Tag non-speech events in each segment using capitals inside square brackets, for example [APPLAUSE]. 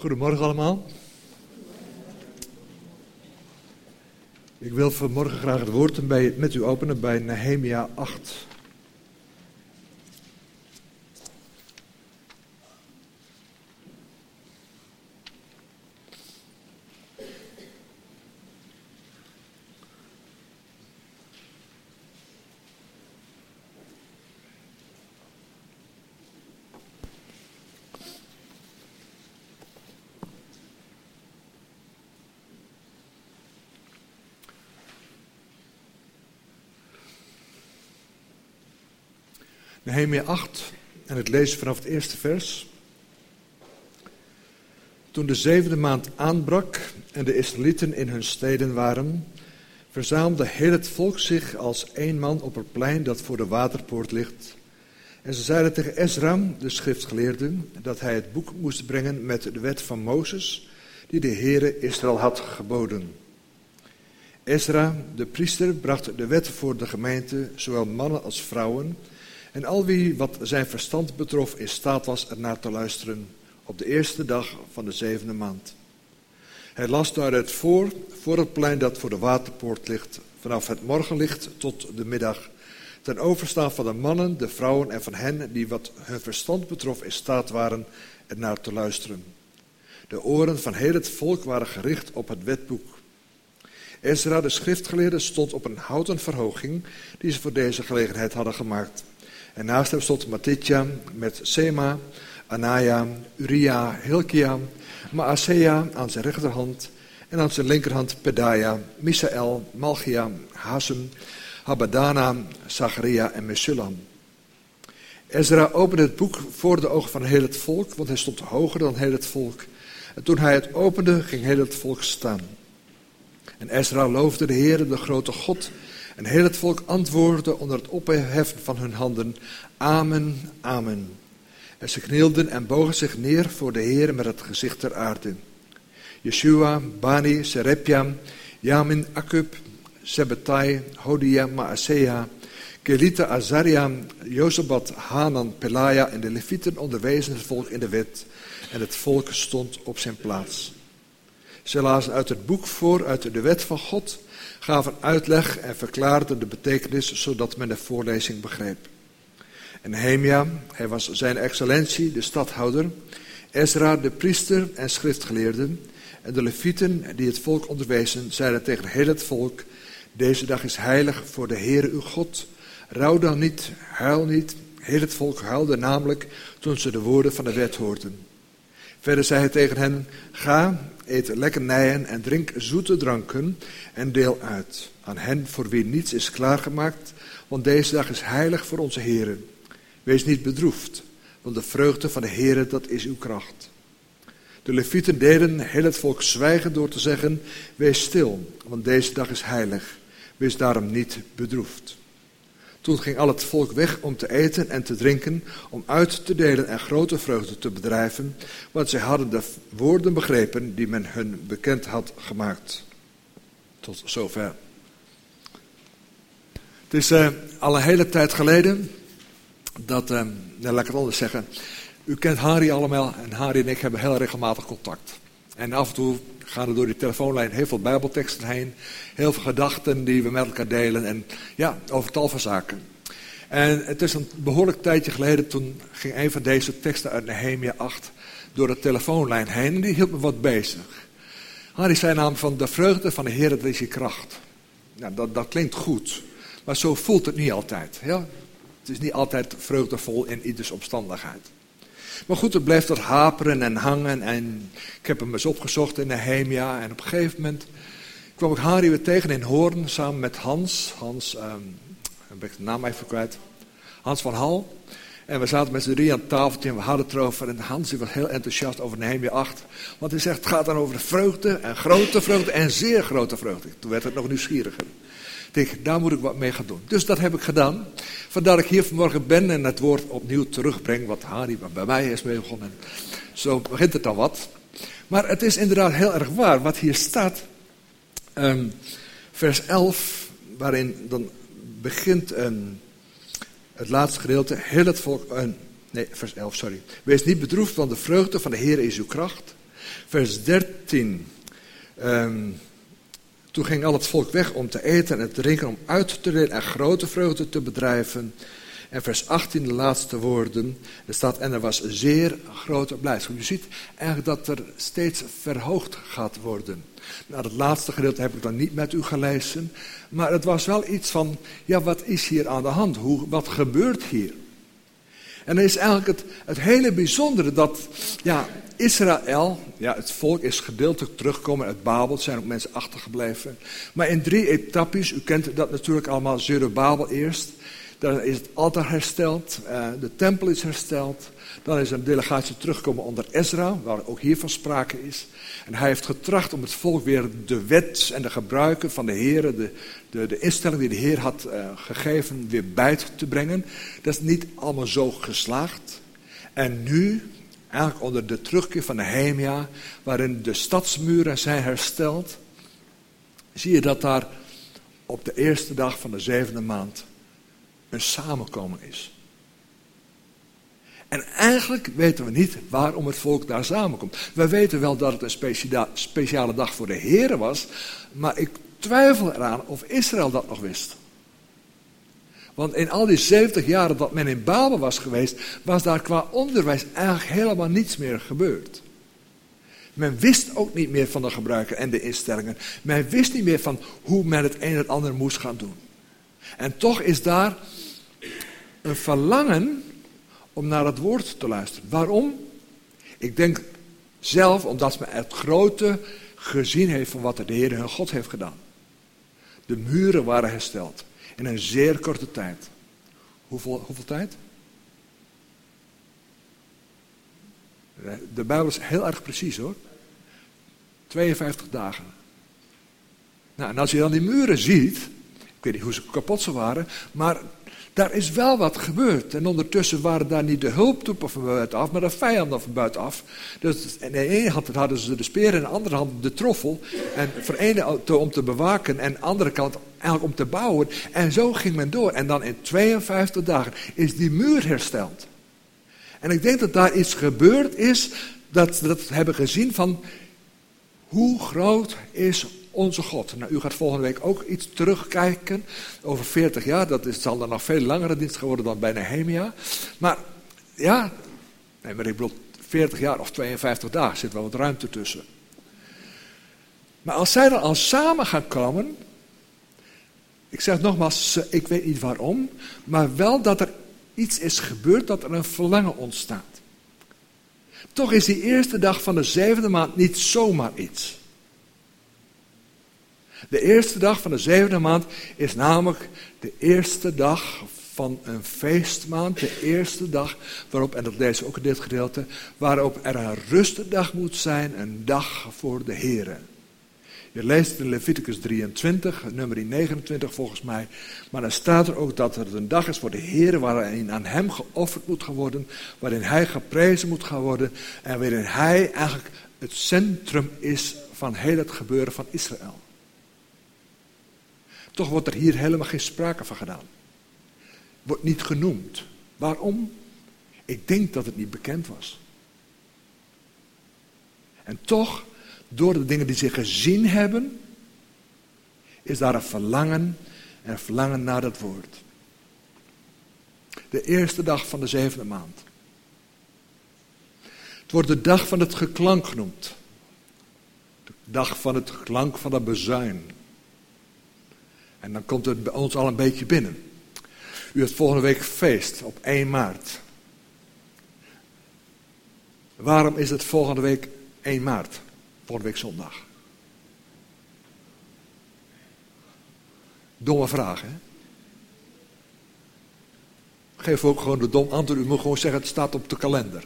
Goedemorgen allemaal. Ik wil vanmorgen graag het woord met u openen bij Nehemia 8. Nehemia 8 en het lezen vanaf het eerste vers. Toen de zevende maand aanbrak en de Israëlieten in hun steden waren, verzamelde heel het volk zich als één man op het plein dat voor de waterpoort ligt. En ze zeiden tegen Ezra, de schriftgeleerde, dat hij het boek moest brengen met de wet van Mozes, die de Heere Israël had geboden. Ezra, de priester, bracht de wet voor de gemeente, zowel mannen als vrouwen, en al wie wat zijn verstand betrof in staat was ernaar te luisteren op de eerste dag van de zevende maand. Hij las daaruit voor, voor het plein dat voor de waterpoort ligt, vanaf het morgenlicht tot de middag, ten overstaan van de mannen, de vrouwen en van hen die wat hun verstand betrof in staat waren ernaar te luisteren. De oren van heel het volk waren gericht op het wetboek. Ezra, de schriftgeleerde, stond op een houten verhoging die ze voor deze gelegenheid hadden gemaakt. En naast hem stond Matitja met Sema, Anaya, Uria, Hilkia, Maasea aan zijn rechterhand en aan zijn linkerhand Pedaya, Misael, Malchia, Hasem, Habadana, Zacharia en Mesulam. Ezra opende het boek voor de ogen van heel het volk, want hij stond hoger dan heel het volk. En toen hij het opende, ging heel het volk staan. En Ezra loofde de Heer, de grote God, en heel het volk antwoordde onder het opheffen van hun handen, Amen, Amen. En ze knielden en bogen zich neer voor de Heer met het gezicht ter aarde. Yeshua, Bani, Serepja, Yamin, Akub, Sebetai, Hodia, Maasea, Kelita, Azaria, Jozabat, Hanan, Pelaya en de Levieten onderwezen het volk in de wet. En het volk stond op zijn plaats. Ze lazen uit het boek voor uit de wet van God gaven uitleg en verklaarden de betekenis zodat men de voorlezing begreep. En Nehemia, hij was zijn excellentie, de stadhouder, Ezra, de priester en schriftgeleerden, en de levieten die het volk onderwezen, zeiden tegen heel het volk, deze dag is heilig voor de Heere uw God. Rouw dan niet, huil niet. Heel het volk huilde namelijk toen ze de woorden van de wet hoorden. Verder zei hij tegen hen, ga, eet lekkernijen en drink zoete dranken en deel uit aan hen voor wie niets is klaargemaakt, want deze dag is heilig voor onze Heren. Wees niet bedroefd, want de vreugde van de Heren, dat is uw kracht. De levieten deden heel het volk zwijgen door te zeggen, wees stil, want deze dag is heilig. Wees daarom niet bedroefd. Toen ging al het volk weg om te eten en te drinken, om uit te delen en grote vreugde te bedrijven, want zij hadden de woorden begrepen die men hun bekend had gemaakt. Tot zover. Het is uh, al een hele tijd geleden dat, uh, nou, laat ik het anders zeggen. U kent Harry allemaal en Harry en ik hebben heel regelmatig contact. En af en toe gaan er door die telefoonlijn heel veel bijbelteksten heen. Heel veel gedachten die we met elkaar delen. En ja, over tal van zaken. En het is een behoorlijk tijdje geleden, toen ging een van deze teksten uit Nehemia 8 door de telefoonlijn heen. En die hield me wat bezig. Harry zei namelijk van de vreugde van de Heer, dat is je kracht. Nou, dat, dat klinkt goed. Maar zo voelt het niet altijd. Het is niet altijd vreugdevol in ieders omstandigheid. Maar goed, het bleef dat haperen en hangen. En ik heb hem eens opgezocht in Nehemia. En op een gegeven moment kwam ik Harry weer tegen in Hoorn samen met Hans. Hans, heb ik de naam even kwijt. Hans van Hal. En we zaten met z'n drie aan tafeltje en we hadden het erover. En Hans was heel enthousiast over Nehemia 8. Want hij zegt, het gaat dan over de vreugde en grote vreugde en zeer grote vreugde. Toen werd het nog nieuwsgieriger. Denk, daar moet ik wat mee gaan doen. Dus dat heb ik gedaan. Vandaar dat ik hier vanmorgen ben en het woord opnieuw terugbreng. Wat Harry bij mij is mee begonnen. Zo begint het dan wat. Maar het is inderdaad heel erg waar. Wat hier staat, um, vers 11, waarin dan begint um, het laatste gedeelte. Heel het volk, uh, nee, vers 11, sorry. Wees niet bedroefd, want de vreugde van de Heer is uw kracht. Vers 13. Ehm, toen ging al het volk weg om te eten en te drinken, om uit te delen en grote vreugde te bedrijven. En vers 18, de laatste woorden. Er staat, en er was zeer grote blijdschap. Je ziet eigenlijk dat er steeds verhoogd gaat worden. Nou, het laatste gedeelte heb ik dan niet met u gelezen. Maar het was wel iets van, ja, wat is hier aan de hand? Hoe, wat gebeurt hier? En dan is eigenlijk het, het hele bijzondere dat, ja, Israël, ja, het volk is gedeeltelijk teruggekomen uit Babel. Zijn ook mensen achtergebleven. Maar in drie etappes, u kent dat natuurlijk allemaal, Zerubabel eerst. Dan is het altaar hersteld, uh, de tempel is hersteld. Dan is een delegatie teruggekomen onder Ezra, waar ook hiervan sprake is. En hij heeft getracht om het volk weer de wet en de gebruiken van de Heer, de, de, de instelling die de Heer had uh, gegeven, weer bij te brengen. Dat is niet allemaal zo geslaagd. En nu, eigenlijk onder de terugkeer van Nehemia, waarin de stadsmuren zijn hersteld, zie je dat daar op de eerste dag van de zevende maand een samenkomen is. En eigenlijk weten we niet waarom het volk daar samenkomt. We weten wel dat het een speciale dag voor de Heer was, maar ik twijfel eraan of Israël dat nog wist. Want in al die 70 jaren dat men in Babel was geweest, was daar qua onderwijs eigenlijk helemaal niets meer gebeurd. Men wist ook niet meer van de gebruiken en de instellingen. Men wist niet meer van hoe men het een en het ander moest gaan doen. En toch is daar een verlangen om naar het woord te luisteren. Waarom? Ik denk zelf omdat men het grote gezien heeft van wat de Heer hun God heeft gedaan. De muren waren hersteld in een zeer korte tijd. Hoeveel, hoeveel tijd? De Bijbel is heel erg precies hoor. 52 dagen. Nou, en als je dan die muren ziet, ik weet niet hoe ze kapot ze waren, maar daar is wel wat gebeurd. En ondertussen waren daar niet de hulptroepen van buitenaf, maar de vijanden van buitenaf. Dus in de ene hand hadden ze de speer, in de andere hand de troffel. En voor ene om te bewaken en de andere kant eigenlijk om te bouwen. En zo ging men door. En dan in 52 dagen is die muur hersteld. En ik denk dat daar iets gebeurd is, dat ze dat hebben gezien van hoe groot is onze God. Nou, u gaat volgende week ook iets terugkijken over 40 jaar. Dat is, zal dan nog veel langere dienst geworden dan bij Nehemia. Maar ja, nee, maar ik bedoel 40 jaar of 52 dagen, zit wel wat ruimte tussen. Maar als zij dan al samen gaan komen, ik zeg nogmaals, ik weet niet waarom, maar wel dat er iets is gebeurd, dat er een verlangen ontstaat. Toch is die eerste dag van de zevende maand niet zomaar iets. De eerste dag van de zevende maand is namelijk de eerste dag van een feestmaand. De eerste dag waarop, en dat we ook in dit gedeelte, waarop er een rustdag moet zijn, een dag voor de Heren. Je leest in Leviticus 23, nummer 29 volgens mij. Maar dan staat er ook dat het een dag is voor de Heer waarin aan hem geofferd moet gaan worden. Waarin hij geprezen moet gaan worden. En waarin hij eigenlijk het centrum is van heel het gebeuren van Israël. Toch wordt er hier helemaal geen sprake van gedaan. Wordt niet genoemd. Waarom? Ik denk dat het niet bekend was. En toch, door de dingen die ze gezien hebben, is daar een verlangen en een verlangen naar dat woord. De eerste dag van de zevende maand. Het wordt de dag van het geklank genoemd. De dag van het klank van de bezuin. En dan komt het bij ons al een beetje binnen. U hebt volgende week feest op 1 maart. Waarom is het volgende week 1 maart? Volgende week zondag. Domme vraag, hè? Geef ook gewoon de dom antwoord. U moet gewoon zeggen, het staat op de kalender.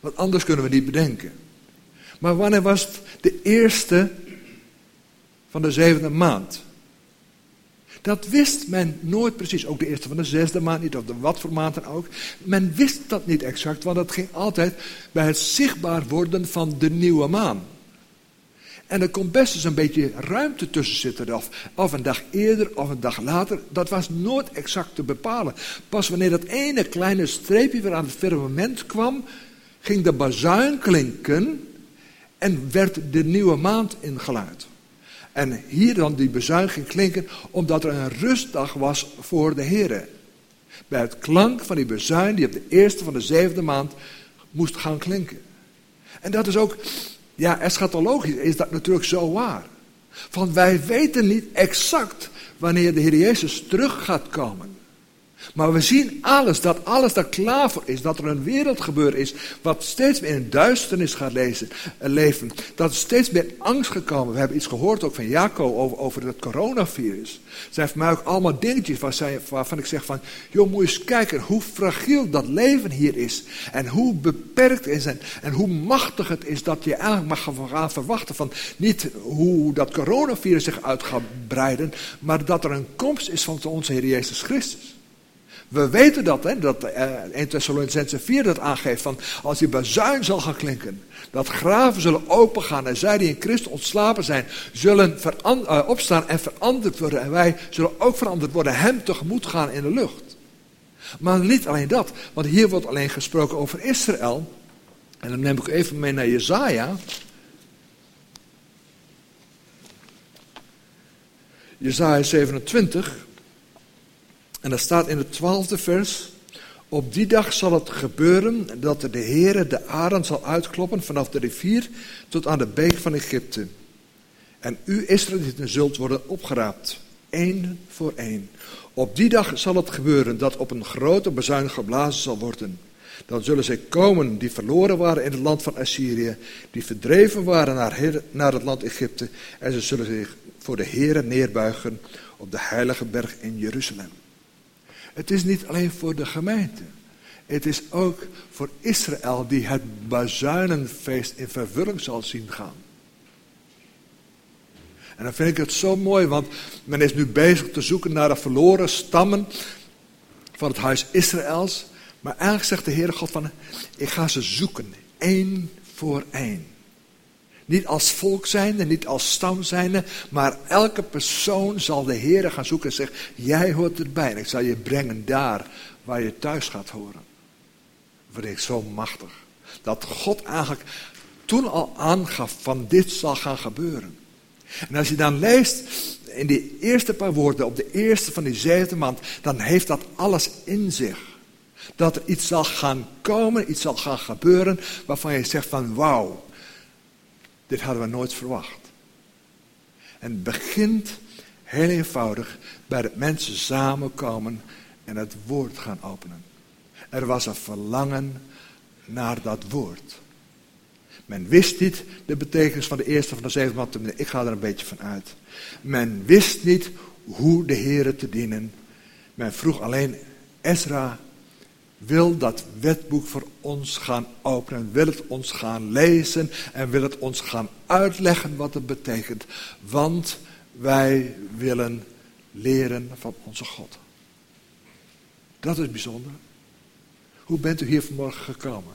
Want anders kunnen we niet bedenken. Maar wanneer was het de eerste van de zevende maand. Dat wist men nooit precies. Ook de eerste van de zesde maand niet, of de wat voor maand dan ook. Men wist dat niet exact, want dat ging altijd bij het zichtbaar worden van de nieuwe maan. En er kon best eens een beetje ruimte tussen zitten. Of, of een dag eerder of een dag later. Dat was nooit exact te bepalen. Pas wanneer dat ene kleine streepje weer aan het firmament kwam. ging de bazuin klinken en werd de nieuwe maand ingeluid. En hier dan die bezuin ging klinken, omdat er een rustdag was voor de Heer. Bij het klank van die bezuin, die op de eerste van de zevende maand moest gaan klinken. En dat is ook, ja, eschatologisch is dat natuurlijk zo waar. Van wij weten niet exact wanneer de Heer Jezus terug gaat komen. Maar we zien alles, dat alles daar klaar voor is. Dat er een wereldgebeuren is wat steeds meer in duisternis gaat lezen, eh, leven. Dat er steeds meer angst gekomen. We hebben iets gehoord ook van Jaco over, over het coronavirus. Zijn voor mij ook allemaal dingetjes waarvan ik zeg van... joh, moet je eens kijken hoe fragiel dat leven hier is. En hoe beperkt is en, en hoe machtig het is dat je eigenlijk mag gaan verwachten van... niet hoe dat coronavirus zich uit gaat breiden... maar dat er een komst is van onze Heer Jezus Christus. We weten dat, hè, dat uh, 1 Thessalonicense 4 dat aangeeft, van als die bazuin zal gaan klinken, dat graven zullen opengaan en zij die in Christus ontslapen zijn, zullen uh, opstaan en veranderd worden. En wij zullen ook veranderd worden, hem tegemoet gaan in de lucht. Maar niet alleen dat, want hier wordt alleen gesproken over Israël. En dan neem ik even mee naar Jezaja. Jezaja 27. En dat staat in het twaalfde vers. Op die dag zal het gebeuren dat de Heere de arend zal uitkloppen vanaf de rivier tot aan de beek van Egypte. En u Israëlieten zult worden opgeraapt, één voor één. Op die dag zal het gebeuren dat op een grote bezuin geblazen zal worden. Dan zullen zij komen die verloren waren in het land van Assyrië, die verdreven waren naar, naar het land Egypte. En ze zullen zich voor de Heere neerbuigen op de heilige berg in Jeruzalem. Het is niet alleen voor de gemeente. Het is ook voor Israël die het bazuinenfeest in vervulling zal zien gaan. En dan vind ik het zo mooi, want men is nu bezig te zoeken naar de verloren stammen van het huis Israëls. Maar eigenlijk zegt de Heere God van, ik ga ze zoeken, één voor één. Niet als volk zijnde, niet als stam zijnde, maar elke persoon zal de Heer gaan zoeken en zeggen, jij hoort erbij en ik zal je brengen daar waar je thuis gaat horen. Vind ik zo machtig. Dat God eigenlijk toen al aangaf van dit zal gaan gebeuren. En als je dan leest in die eerste paar woorden op de eerste van die zevende maand, dan heeft dat alles in zich. Dat er iets zal gaan komen, iets zal gaan gebeuren waarvan je zegt van wauw, dit hadden we nooit verwacht. En het begint heel eenvoudig bij dat mensen samenkomen en het woord gaan openen. Er was een verlangen naar dat woord. Men wist niet de betekenis van de eerste van de zeven maanden. Ik ga er een beetje van uit. Men wist niet hoe de Heeren te dienen. Men vroeg alleen Ezra wil dat wetboek voor ons gaan openen, wil het ons gaan lezen en wil het ons gaan uitleggen wat het betekent. Want wij willen leren van onze God. Dat is bijzonder. Hoe bent u hier vanmorgen gekomen?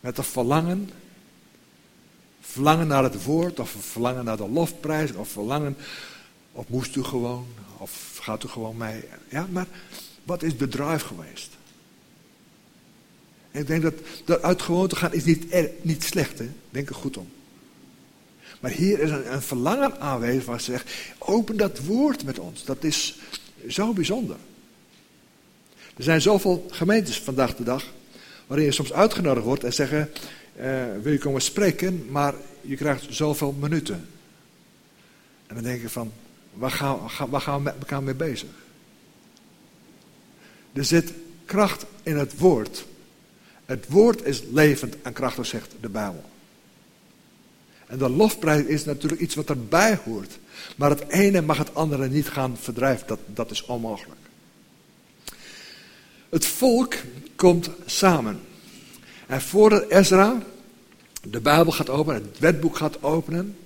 Met een verlangen? Verlangen naar het woord, of verlangen naar de lofprijs, of verlangen, of moest u gewoon, of gaat u gewoon mee? Ja, maar wat is de drive geweest? Ik denk dat, dat uit gewoonte gaan is niet, niet slecht. Hè? Denk er goed om. Maar hier is een, een verlangen aanwezig waar ze zegt, open dat woord met ons. Dat is zo bijzonder. Er zijn zoveel gemeentes vandaag de dag waarin je soms uitgenodigd wordt en zeggen, uh, wil je komen spreken, maar je krijgt zoveel minuten. En dan denk je van, waar gaan we met elkaar mee bezig? Er zit kracht in het woord. Het woord is levend en krachtig, zegt de Bijbel. En de lofprijs is natuurlijk iets wat erbij hoort. Maar het ene mag het andere niet gaan verdrijven. Dat, dat is onmogelijk. Het volk komt samen. En voordat Ezra de Bijbel gaat openen, het wetboek gaat openen,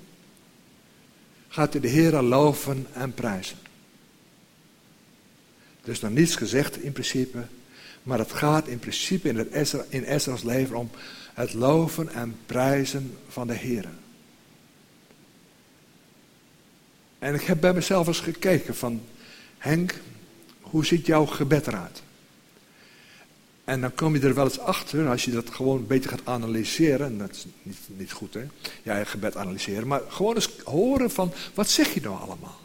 gaat hij de Heer loven en prijzen. Is nog niets gezegd in principe. Maar het gaat in principe in, het Ezra, in Ezra's leven om het loven en prijzen van de Heer. En ik heb bij mezelf eens gekeken van, Henk, hoe ziet jouw gebed eruit? En dan kom je er wel eens achter, als je dat gewoon beetje gaat analyseren, en dat is niet, niet goed hè, ja, gebed analyseren, maar gewoon eens horen van, wat zeg je nou allemaal?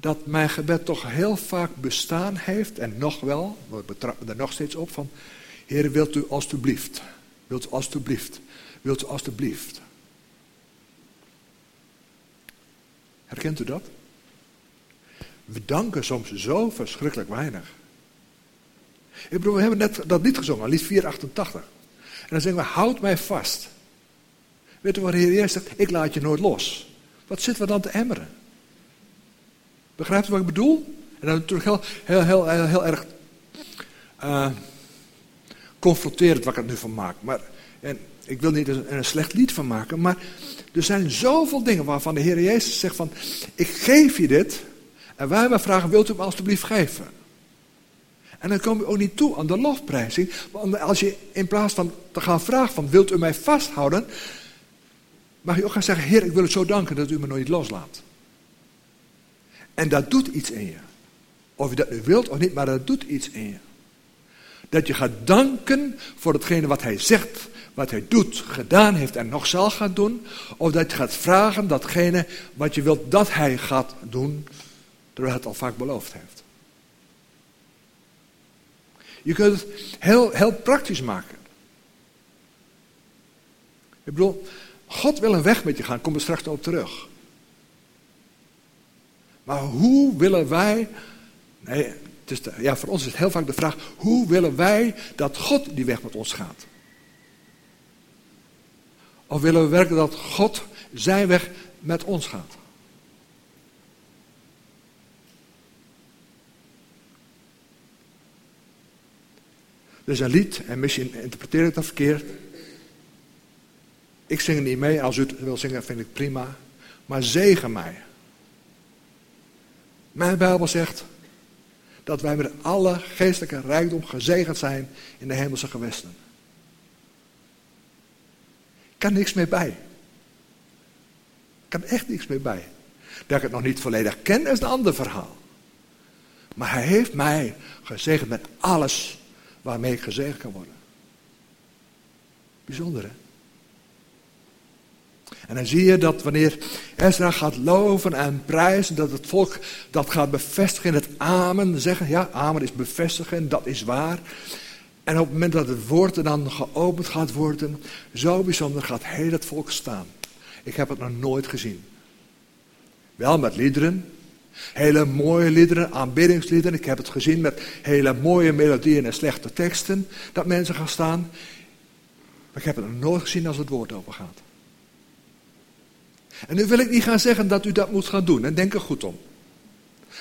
Dat mijn gebed toch heel vaak bestaan heeft, en nog wel, we betrappen er nog steeds op van, Heer, wilt u alstublieft, wilt u alstublieft, wilt u alstublieft. Herkent u dat? We danken soms zo verschrikkelijk weinig. Ik bedoel, we hebben net dat lied gezongen, lied 488. En dan zeggen we, houd mij vast. Weet u wat de Heer Jezus zegt? Ik laat je nooit los. Wat zitten we dan te emmeren? Begrijpt u wat ik bedoel? En dan natuurlijk heel, heel, heel, heel, heel erg uh, confronterend wat ik er nu van maak. Maar, en ik wil niet er een slecht lied van maken, maar er zijn zoveel dingen waarvan de Heer Jezus zegt van, ik geef je dit. En wij maar vragen, wilt u me alstublieft geven? En dan kom je ook niet toe aan de lofprijzing. Want als je in plaats van te gaan vragen van, wilt u mij vasthouden? Mag je ook gaan zeggen, Heer, ik wil u zo danken dat u me nooit loslaat. En dat doet iets in je. Of je dat nu wilt of niet, maar dat doet iets in je. Dat je gaat danken voor hetgene wat hij zegt, wat hij doet, gedaan heeft en nog zal gaan doen. Of dat je gaat vragen datgene wat je wilt dat hij gaat doen, terwijl hij het al vaak beloofd heeft. Je kunt het heel, heel praktisch maken. Ik bedoel, God wil een weg met je gaan, kom er straks op terug. Maar hoe willen wij, nee, ja, voor ons is het heel vaak de vraag, hoe willen wij dat God die weg met ons gaat? Of willen we werken dat God zijn weg met ons gaat? Dus een lied, en misschien interpreteer ik dat verkeerd. Ik zing er niet mee, als u het wil zingen vind ik prima. Maar zegen mij. Mijn Bijbel zegt dat wij met alle geestelijke rijkdom gezegend zijn in de hemelse gewesten. Kan niks meer bij. Kan echt niks meer bij. Dat ik het nog niet volledig ken is een ander verhaal. Maar hij heeft mij gezegend met alles waarmee ik gezegend kan worden. Bijzonder hè? En dan zie je dat wanneer Ezra gaat loven en prijzen, dat het volk dat gaat bevestigen in het amen. Zeggen, ja, amen is bevestigen, dat is waar. En op het moment dat het woord dan geopend gaat worden, zo bijzonder gaat heel het volk staan. Ik heb het nog nooit gezien. Wel met liederen, hele mooie liederen, aanbiddingsliederen. Ik heb het gezien met hele mooie melodieën en slechte teksten, dat mensen gaan staan. Maar ik heb het nog nooit gezien als het woord open gaat. En nu wil ik niet gaan zeggen dat u dat moet gaan doen. En denk er goed om.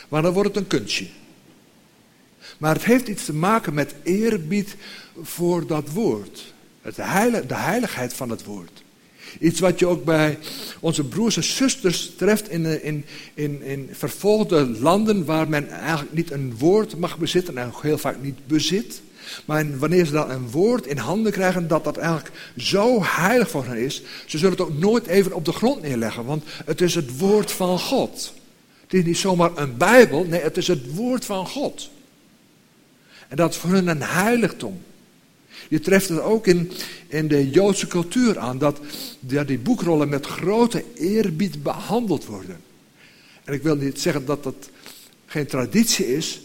Maar dan wordt het een kunstje. Maar het heeft iets te maken met eerbied voor dat woord. Het de heiligheid van het woord. Iets wat je ook bij onze broers en zusters treft in, in, in, in vervolgde landen waar men eigenlijk niet een woord mag bezitten en heel vaak niet bezit. Maar wanneer ze dan een woord in handen krijgen dat dat eigenlijk zo heilig voor hen is, ze zullen het ook nooit even op de grond neerleggen, want het is het woord van God. Het is niet zomaar een Bijbel, nee, het is het woord van God. En dat is voor hen een heiligdom. Je treft het ook in, in de Joodse cultuur aan, dat, dat die boekrollen met grote eerbied behandeld worden. En ik wil niet zeggen dat dat geen traditie is,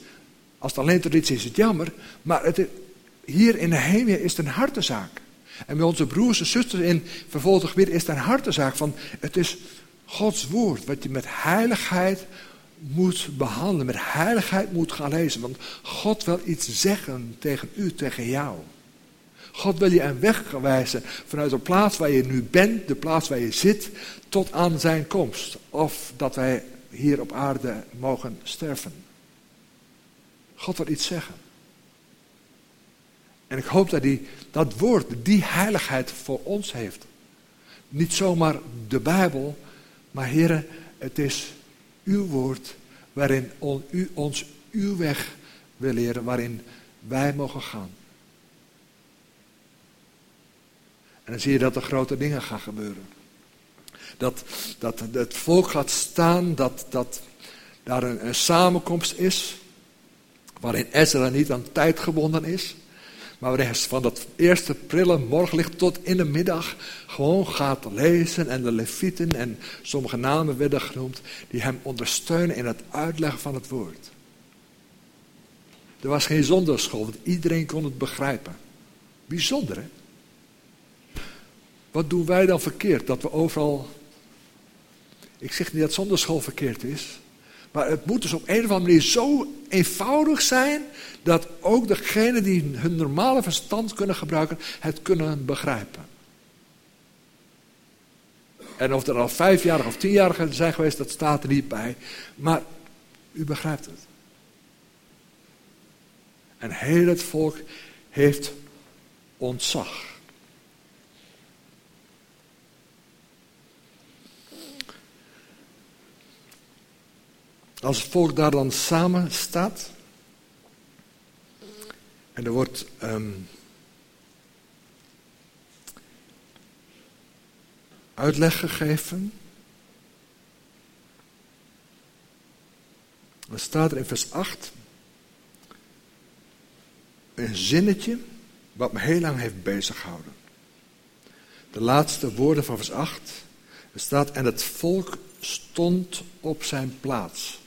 als het alleen traditie is, is het jammer. Maar het, hier in Nehemia is het een hartezaak. En bij onze broers en zusters in vervolgde gebied is het een hartezaak van... Het is Gods woord wat je met heiligheid moet behandelen. Met heiligheid moet gaan lezen. Want God wil iets zeggen tegen u, tegen jou. God wil je een weg wijzen vanuit de plaats waar je nu bent, de plaats waar je zit, tot aan zijn komst. Of dat wij hier op aarde mogen sterven. God wil iets zeggen. En ik hoop dat hij dat woord, die heiligheid voor ons heeft. Niet zomaar de Bijbel, maar heren, het is uw woord waarin u ons uw weg wil leren, waarin wij mogen gaan. En dan zie je dat er grote dingen gaan gebeuren. Dat, dat het volk gaat staan, dat, dat daar een samenkomst is waarin Ezra niet aan tijd gebonden is, maar waarin van dat eerste prille morgenlicht tot in de middag gewoon gaat lezen en de levieten en sommige namen werden genoemd die hem ondersteunen in het uitleggen van het woord. Er was geen zonderschool, want iedereen kon het begrijpen. Bijzonder hè? Wat doen wij dan verkeerd? Dat we overal. Ik zeg niet dat zonderschool verkeerd is. Maar het moet dus op een of andere manier zo eenvoudig zijn. dat ook degenen die hun normale verstand kunnen gebruiken. het kunnen begrijpen. En of er al vijfjarigen of tienjarigen zijn geweest, dat staat er niet bij. Maar u begrijpt het. En heel het volk heeft ontzag. Als het volk daar dan samen staat. En er wordt um, uitleg gegeven. Dan staat er in vers 8 een zinnetje wat me heel lang heeft bezighouden. De laatste woorden van vers 8. Er staat, en het volk stond op zijn plaats.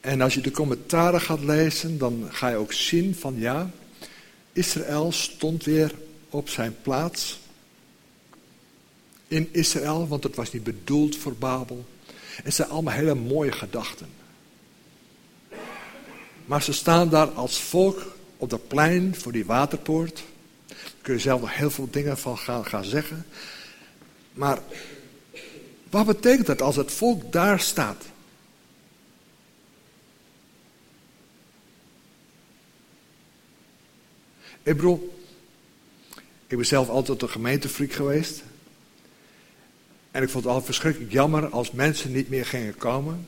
En als je de commentaren gaat lezen, dan ga je ook zien van ja, Israël stond weer op zijn plaats. In Israël, want het was niet bedoeld voor Babel. Het zijn allemaal hele mooie gedachten. Maar ze staan daar als volk op dat plein voor die waterpoort. Daar kun je zelf nog heel veel dingen van gaan, gaan zeggen. Maar wat betekent dat als het volk daar staat? Ik bedoel, ik ben zelf altijd een gemeentefreak geweest. En ik vond het altijd verschrikkelijk jammer als mensen niet meer gingen komen.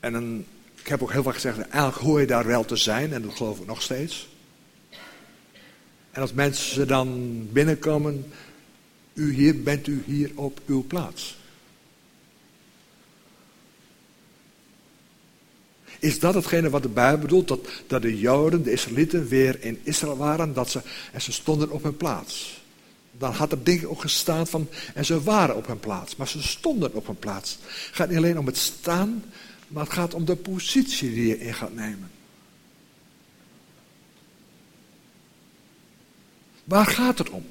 En ik heb ook heel vaak gezegd, eigenlijk hoor je daar wel te zijn. En dat geloof ik nog steeds. En als mensen dan binnenkomen, u hier, bent u hier op uw plaats. Is dat hetgene wat de Bijbel bedoelt? Dat, dat de Joden, de Israëlieten, weer in Israël waren dat ze, en ze stonden op hun plaats. Dan had er ik ook gestaan van, en ze waren op hun plaats, maar ze stonden op hun plaats. Het gaat niet alleen om het staan, maar het gaat om de positie die je in gaat nemen. Waar gaat het om?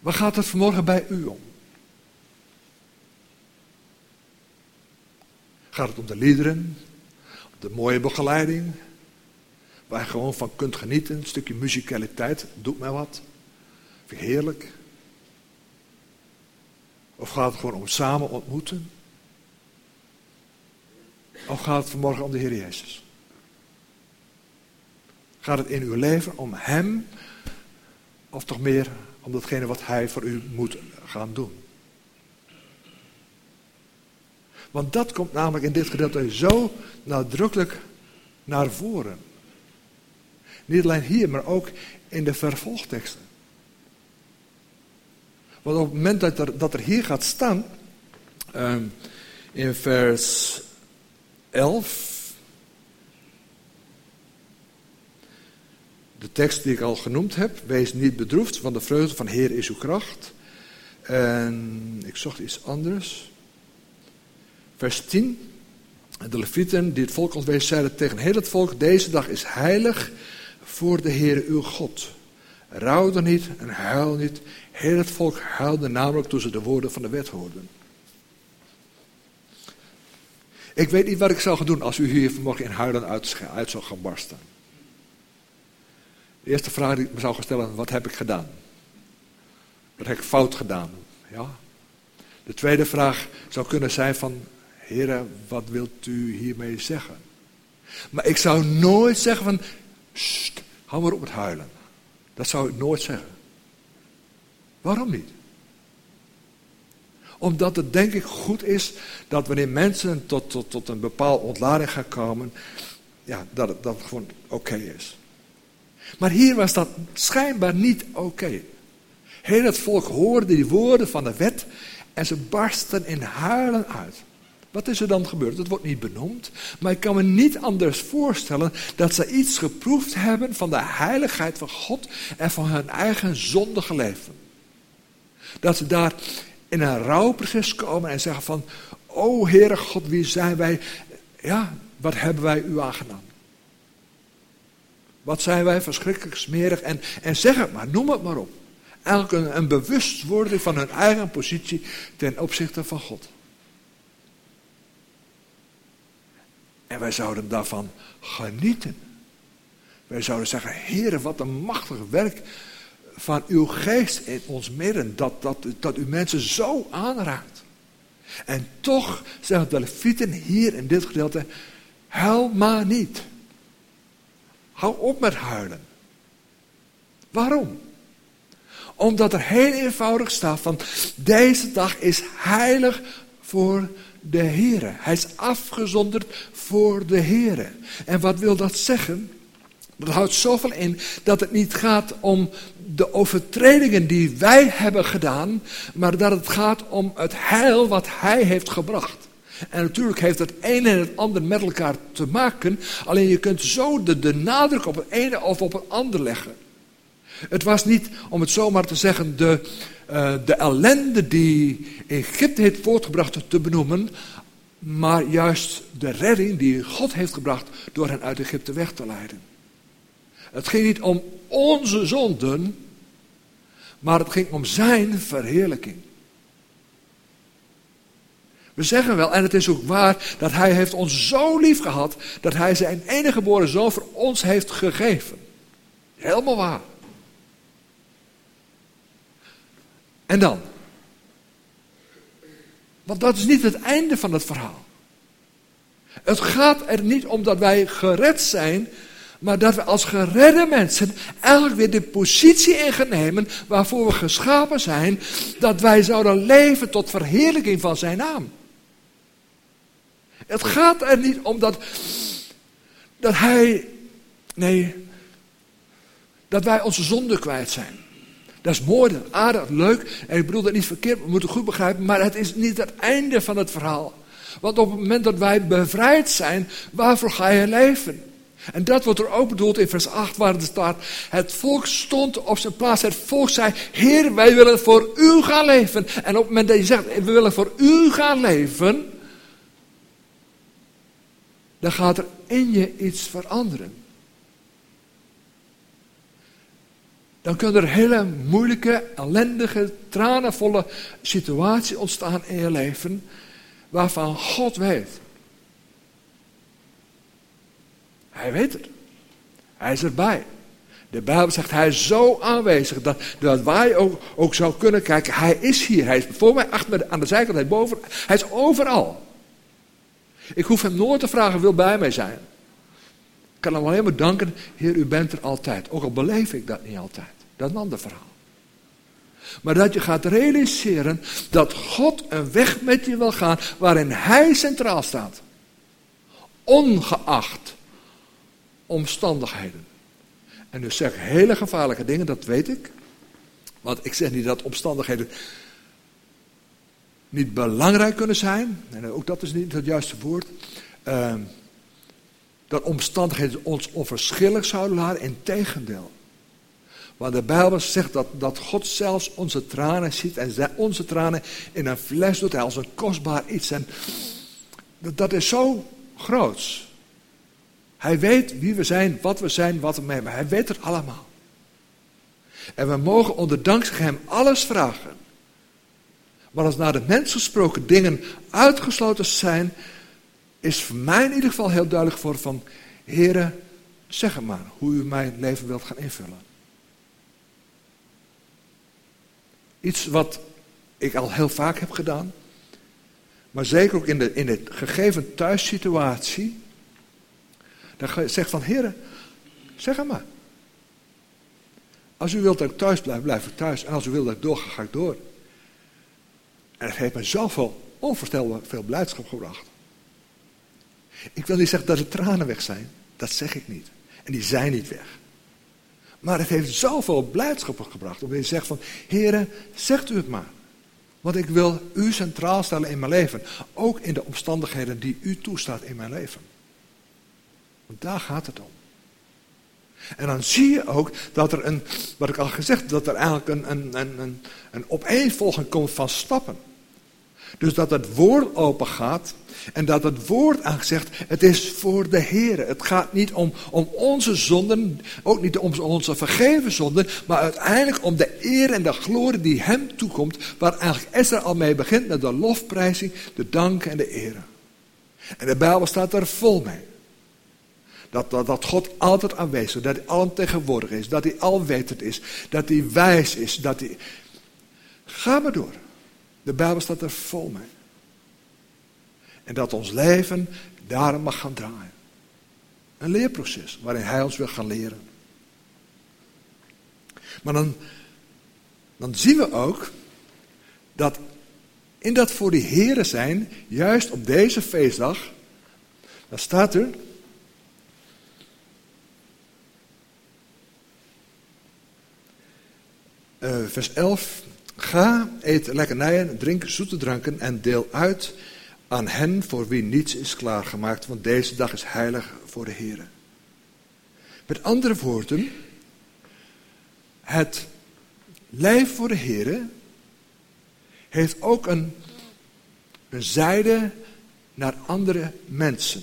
Waar gaat het vanmorgen bij u om? Gaat het om de liederen, de mooie begeleiding, waar je gewoon van kunt genieten, een stukje muzikaliteit, doet mij wat. Vind heerlijk. Of gaat het gewoon om samen ontmoeten? Of gaat het vanmorgen om de Heer Jezus? Gaat het in uw leven om Hem, of toch meer om datgene wat Hij voor u moet gaan doen? Want dat komt namelijk in dit gedeelte zo nadrukkelijk naar voren. Niet alleen hier, maar ook in de vervolgteksten. Want op het moment dat er, dat er hier gaat staan, uh, in vers 11, de tekst die ik al genoemd heb, wees niet bedroefd, want de vreugde van Heer is uw kracht. En ik zocht iets anders. Vers 10. De levieten die het volk ontwees zeiden tegen heel het volk, deze dag is heilig voor de Heer uw God. Rouw er niet en huil niet. Heel het volk huilde namelijk toen ze de woorden van de wet hoorden. Ik weet niet wat ik zou gaan doen als u hier vanmorgen in huilen uit, zou gaan barsten. De eerste vraag die ik me zou gaan stellen, wat heb ik gedaan? Wat heb ik fout gedaan? Ja. De tweede vraag zou kunnen zijn van, Heren, wat wilt u hiermee zeggen? Maar ik zou nooit zeggen van, hou maar op het huilen. Dat zou ik nooit zeggen. Waarom niet? Omdat het denk ik goed is dat wanneer mensen tot, tot, tot een bepaalde ontlading gaan komen, ja, dat dat gewoon oké is. Maar hier was dat schijnbaar niet oké. Heel het volk hoorde die woorden van de wet en ze barsten in huilen uit. Wat is er dan gebeurd? Dat wordt niet benoemd. Maar ik kan me niet anders voorstellen dat ze iets geproefd hebben van de heiligheid van God en van hun eigen zondige leven. Dat ze daar in een rouwproces komen en zeggen van, o Heere God, wie zijn wij? Ja, wat hebben wij u aangedaan? Wat zijn wij verschrikkelijk smerig en, en zeg het maar, noem het maar op. Eigenlijk een, een bewustwording van hun eigen positie ten opzichte van God. En wij zouden daarvan genieten. Wij zouden zeggen, Heere, wat een machtig werk van uw geest in ons midden, dat, dat, dat u mensen zo aanraakt. En toch zeggen de levieten hier in dit gedeelte, huil maar niet. Hou op met huilen. Waarom? Omdat er heel eenvoudig staat van deze dag is heilig voor de Heere. Hij is afgezonderd voor de Heere. En wat wil dat zeggen? Dat houdt zoveel in dat het niet gaat om de overtredingen die wij hebben gedaan, maar dat het gaat om het heil wat Hij heeft gebracht. En natuurlijk heeft het een en het ander met elkaar te maken, alleen je kunt zo de, de nadruk op het ene of op het ander leggen. Het was niet, om het zomaar te zeggen, de, uh, de ellende die Egypte heeft voortgebracht te benoemen, maar juist de redding die God heeft gebracht door hen uit Egypte weg te leiden. Het ging niet om onze zonden, maar het ging om zijn verheerlijking. We zeggen wel, en het is ook waar, dat hij heeft ons zo lief gehad, dat hij zijn enige geboren zoon voor ons heeft gegeven. Helemaal waar. En dan? Want dat is niet het einde van het verhaal. Het gaat er niet om dat wij gered zijn, maar dat we als geredde mensen eigenlijk weer de positie in nemen waarvoor we geschapen zijn, dat wij zouden leven tot verheerlijking van zijn naam. Het gaat er niet om dat, dat hij, nee, dat wij onze zonde kwijt zijn. Dat is mooi, aardig, leuk. En ik bedoel dat niet verkeerd, we moeten goed begrijpen. Maar het is niet het einde van het verhaal. Want op het moment dat wij bevrijd zijn, waarvoor ga je leven? En dat wordt er ook bedoeld in vers 8, waar het staat: Het volk stond op zijn plaats. Het volk zei: Heer, wij willen voor u gaan leven. En op het moment dat je zegt: We willen voor u gaan leven. Dan gaat er in je iets veranderen. Dan kunnen er hele moeilijke, ellendige, tranenvolle situaties ontstaan in je leven, waarvan God weet. Hij weet het. Hij is erbij. De Bijbel zegt, hij is zo aanwezig dat, dat wij ook, ook zou kunnen kijken. Hij is hier. Hij is voor mij, achter me, aan de zijkant, hij boven. Hij is overal. Ik hoef hem nooit te vragen, wil bij mij zijn. Ik kan hem alleen maar danken, Heer, u bent er altijd. Ook al beleef ik dat niet altijd. Dat is een ander verhaal. Maar dat je gaat realiseren dat God een weg met je wil gaan waarin Hij centraal staat. Ongeacht omstandigheden. En dus zeg hele gevaarlijke dingen, dat weet ik. Want ik zeg niet dat omstandigheden niet belangrijk kunnen zijn. En ook dat is niet het juiste woord. Uh, dat omstandigheden ons onverschillig zouden laten. Integendeel. Want de Bijbel zegt dat, dat God zelfs onze tranen ziet en onze tranen in een fles doet als een kostbaar iets. En dat, is zo groots. Hij weet wie we zijn, wat we zijn, wat we hebben. Hij weet het allemaal. En we mogen onder dankzij hem alles vragen. Maar als naar de mens gesproken dingen uitgesloten zijn, is voor mij in ieder geval heel duidelijk voor van, heren, zeg maar hoe u mijn leven wilt gaan invullen. Iets wat ik al heel vaak heb gedaan. Maar zeker ook in de, in de gegeven thuissituatie. Dan zeg van, heren, zeg maar. Als u wilt dat ik thuis blijf, blijf ik thuis. En als u wilt dat ik doorga, ga ik door. En het heeft me zoveel onvoorstelbaar veel blijdschap gebracht. Ik wil niet zeggen dat de tranen weg zijn. Dat zeg ik niet. En die zijn niet weg. Maar het heeft zoveel blijdschap gebracht. Omdat je zegt van, heren, zegt u het maar. Want ik wil u centraal stellen in mijn leven. Ook in de omstandigheden die u toestaat in mijn leven. Want daar gaat het om. En dan zie je ook dat er een, wat ik al gezegd, dat er eigenlijk een, een, een, een opeenvolging komt van stappen. Dus dat het woord open gaat en dat het woord aangezegd, het is voor de Heer. Het gaat niet om, om onze zonden, ook niet om onze vergeven zonden, maar uiteindelijk om de eer en de glorie die hem toekomt, waar eigenlijk Esther al mee begint met de lofprijzing, de dank en de ere. En de Bijbel staat er vol mee. Dat, dat, dat God altijd aanwezig is, dat hij alomtegenwoordig is, dat hij alwetend is, dat hij wijs is, dat hij... Ga maar door. De Bijbel staat er vol mee. En dat ons leven daarom mag gaan draaien. Een leerproces waarin Hij ons wil gaan leren. Maar dan, dan zien we ook dat in dat voor die heren zijn, juist op deze feestdag, dan staat er. Uh, vers 11. Ga, eet lekkernijen, drink zoete dranken en deel uit aan hen voor wie niets is klaargemaakt, want deze dag is heilig voor de Heer. Met andere woorden, het lijf voor de Heer heeft ook een, een zijde naar andere mensen.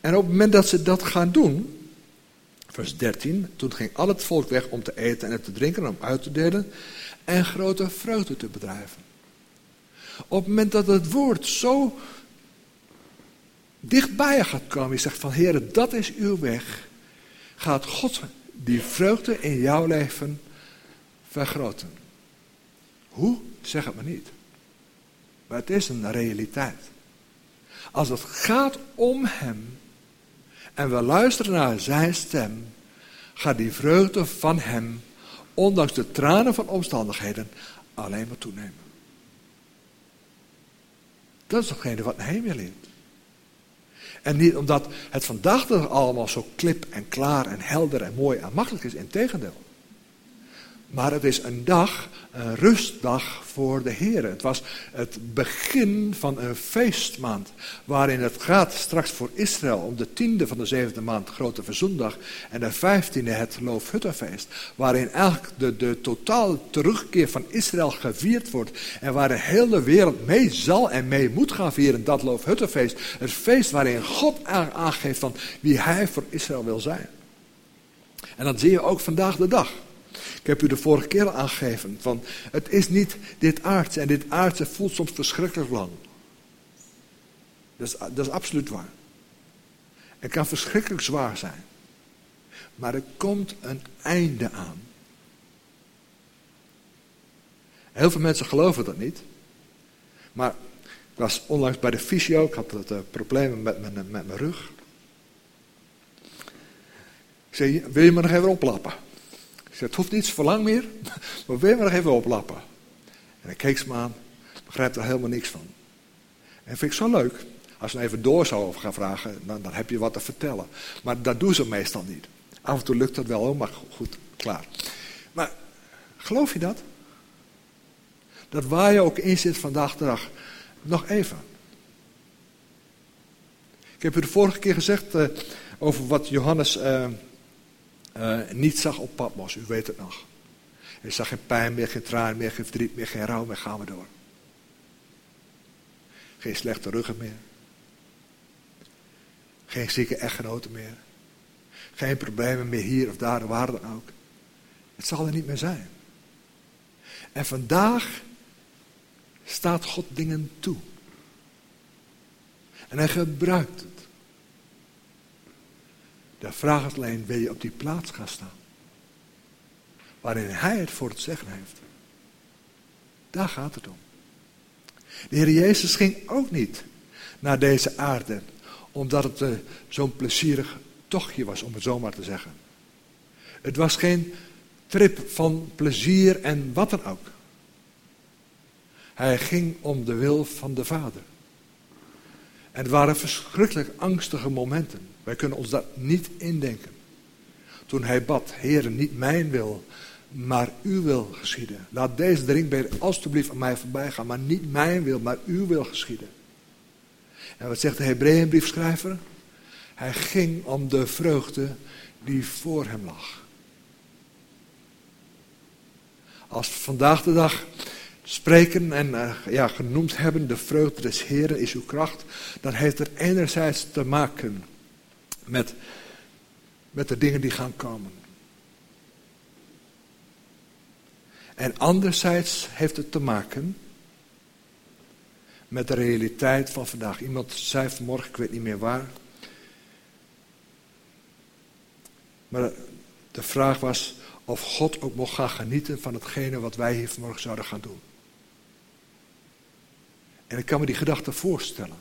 En op het moment dat ze dat gaan doen, vers 13, toen ging al het volk weg om te eten en te drinken en om uit te delen en grote vreugde te bedrijven. Op het moment dat het woord zo dichtbij je gaat komen, je zegt van Heer, dat is uw weg, gaat God die vreugde in jouw leven vergroten. Hoe? Zeg het maar niet. Maar het is een realiteit. Als het gaat om Hem en we luisteren naar Zijn stem, gaat die vreugde van Hem, ondanks de tranen van omstandigheden, alleen maar toenemen. Dat is datgene wat Nehemia leert. En niet omdat het vandaag allemaal zo klip en klaar en helder en mooi en makkelijk is, integendeel. Maar het is een dag, een rustdag voor de Heer. Het was het begin van een feestmaand. Waarin het gaat straks voor Israël om de tiende van de zevende maand, grote verzoendag. En de vijftiende het Loofhuttenfeest. Waarin eigenlijk de, de totaal terugkeer van Israël gevierd wordt. En waar de hele wereld mee zal en mee moet gaan vieren, dat Loofhuttenfeest. Het feest waarin God aangeeft van wie hij voor Israël wil zijn. En dat zie je ook vandaag de dag. Ik heb u de vorige keer aangegeven. Van, het is niet dit aardse. En dit aardse voelt soms verschrikkelijk lang. Dat is, dat is absoluut waar. Het kan verschrikkelijk zwaar zijn. Maar er komt een einde aan. Heel veel mensen geloven dat niet. Maar ik was onlangs bij de fysio. Ik had het, uh, problemen met mijn, met mijn rug. Ik zei, wil je me nog even oplappen? Ik zei, het hoeft niet zo lang meer, [LAUGHS] maar je maar nog even oplappen? En hij keek ze me aan, begrijpt er helemaal niks van. En vind ik zo leuk. Als ze even door zou gaan vragen, dan, dan heb je wat te vertellen. Maar dat doen ze meestal niet. Af en toe lukt dat wel, maar goed, klaar. Maar geloof je dat? Dat waar je ook in zit vandaag de dag, nog even. Ik heb u de vorige keer gezegd uh, over wat Johannes uh, uh, niet zag op Patmos. U weet het nog. Hij zag geen pijn meer, geen traan meer, geen verdriet meer, geen rouw meer. Gaan we door. Geen slechte ruggen meer. Geen zieke echtgenoten meer. Geen problemen meer hier of daar, waar dan ook. Het zal er niet meer zijn. En vandaag staat God dingen toe. En hij gebruikt het. De vraag is alleen, wil je op die plaats gaan staan? Waarin hij het voor het zeggen heeft. Daar gaat het om. De Heer Jezus ging ook niet naar deze aarde, omdat het uh, zo'n plezierig tochtje was, om het zo maar te zeggen. Het was geen trip van plezier en wat dan ook. Hij ging om de wil van de Vader. En het waren verschrikkelijk angstige momenten. Wij kunnen ons dat niet indenken. Toen hij bad, Heer, niet mijn wil, maar uw wil geschieden. Laat deze drinkbeker alstublieft aan mij voorbij gaan, maar niet mijn wil, maar uw wil geschieden. En wat zegt de Hebreeënbriefschrijver? Hij ging om de vreugde die voor hem lag. Als we vandaag de dag spreken en uh, ja, genoemd hebben, de vreugde des Heren is uw kracht, dan heeft het enerzijds te maken met, met de dingen die gaan komen. En anderzijds heeft het te maken met de realiteit van vandaag. Iemand zei vanmorgen, ik weet niet meer waar. Maar de vraag was of God ook mocht gaan genieten van hetgene wat wij hier vanmorgen zouden gaan doen. En ik kan me die gedachte voorstellen.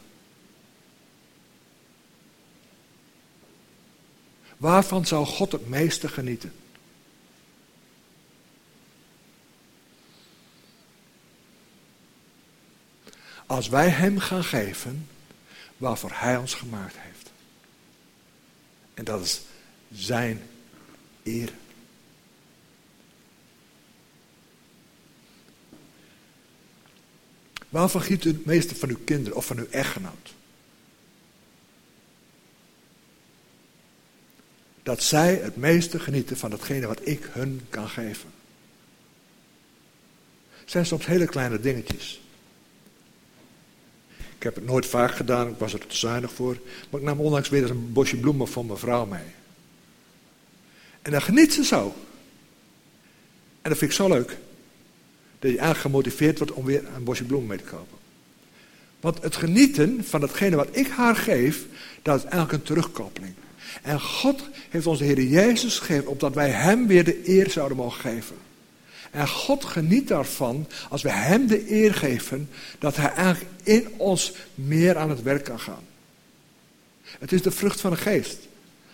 Waarvan zou God het meeste genieten? Als wij Hem gaan geven waarvoor Hij ons gemaakt heeft. En dat is Zijn eer. Waarvan giet u het meeste van uw kinderen of van uw echtgenoot? Dat zij het meeste genieten van datgene wat ik hun kan geven. Het zijn soms hele kleine dingetjes. Ik heb het nooit vaak gedaan, ik was er te zuinig voor. Maar ik nam onlangs weer een bosje bloemen voor mijn vrouw mee. En dan geniet ze zo. En dat vind ik zo leuk. Dat je eigenlijk gemotiveerd wordt om weer een bosje bloemen mee te kopen. Want het genieten van datgene wat ik haar geef, dat is eigenlijk een terugkoppeling. En God heeft onze Heer Jezus gegeven, opdat wij Hem weer de eer zouden mogen geven. En God geniet daarvan als we Hem de eer geven dat Hij eigenlijk in ons meer aan het werk kan gaan. Het is de vrucht van de geest.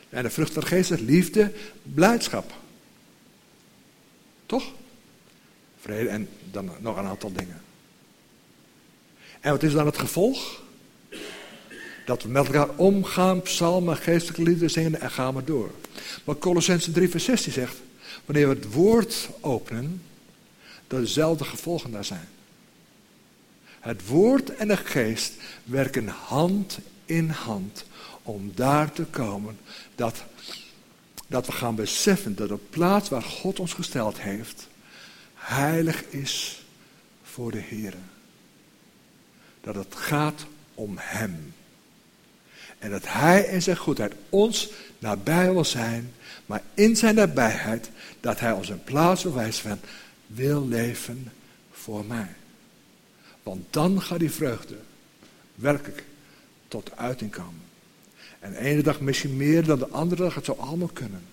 En de vrucht van de geest is liefde, blijdschap. Toch? Vrede en dan nog een aantal dingen. En wat is dan het gevolg? Dat we met elkaar omgaan, psalmen, geestelijke liederen zingen en gaan maar door. Maar Colossense 3 vers 16 zegt, wanneer we het woord openen, dat dezelfde gevolgen daar zijn. Het woord en de geest werken hand in hand om daar te komen dat, dat we gaan beseffen dat de plaats waar God ons gesteld heeft, heilig is voor de Heer. Dat het gaat om Hem. En dat Hij in zijn goedheid ons nabij wil zijn, maar in zijn nabijheid dat Hij ons een plaats bewijst van wil leven voor mij. Want dan gaat die vreugde werkelijk tot uiting komen. En de ene dag misschien meer dan de andere dag, het zou allemaal kunnen.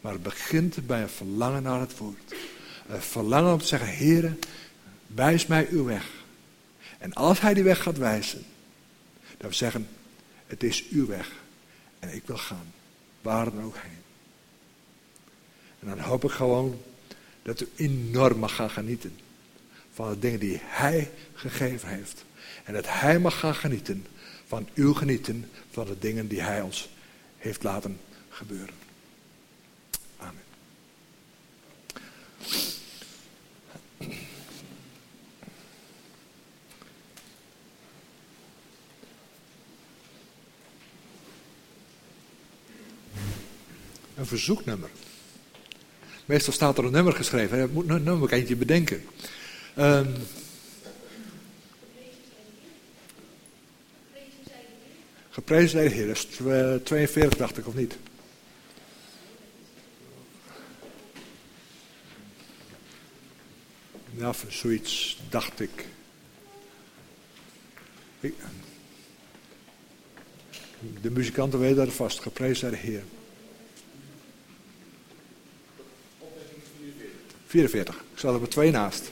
Maar het begint bij een verlangen naar het woord. Een verlangen om te zeggen, Heere, wijs mij uw weg. En als hij die weg gaat wijzen, dan zeggen, het is uw weg. En ik wil gaan, waar dan ook heen. En dan hoop ik gewoon dat u enorm mag gaan genieten van de dingen die Hij gegeven heeft. En dat Hij mag gaan genieten van uw genieten van de dingen die Hij ons heeft laten gebeuren. Verzoeknummer. Meestal staat er een nummer geschreven. Je moet een nummer eentje bedenken. Um, geprezen zij de Heer. Dat is 42, dacht ik, of niet? Ja, zoiets dacht ik. De muzikanten weten dat vast. Geprezen de Heer. 44. Ik zat er met twee naast.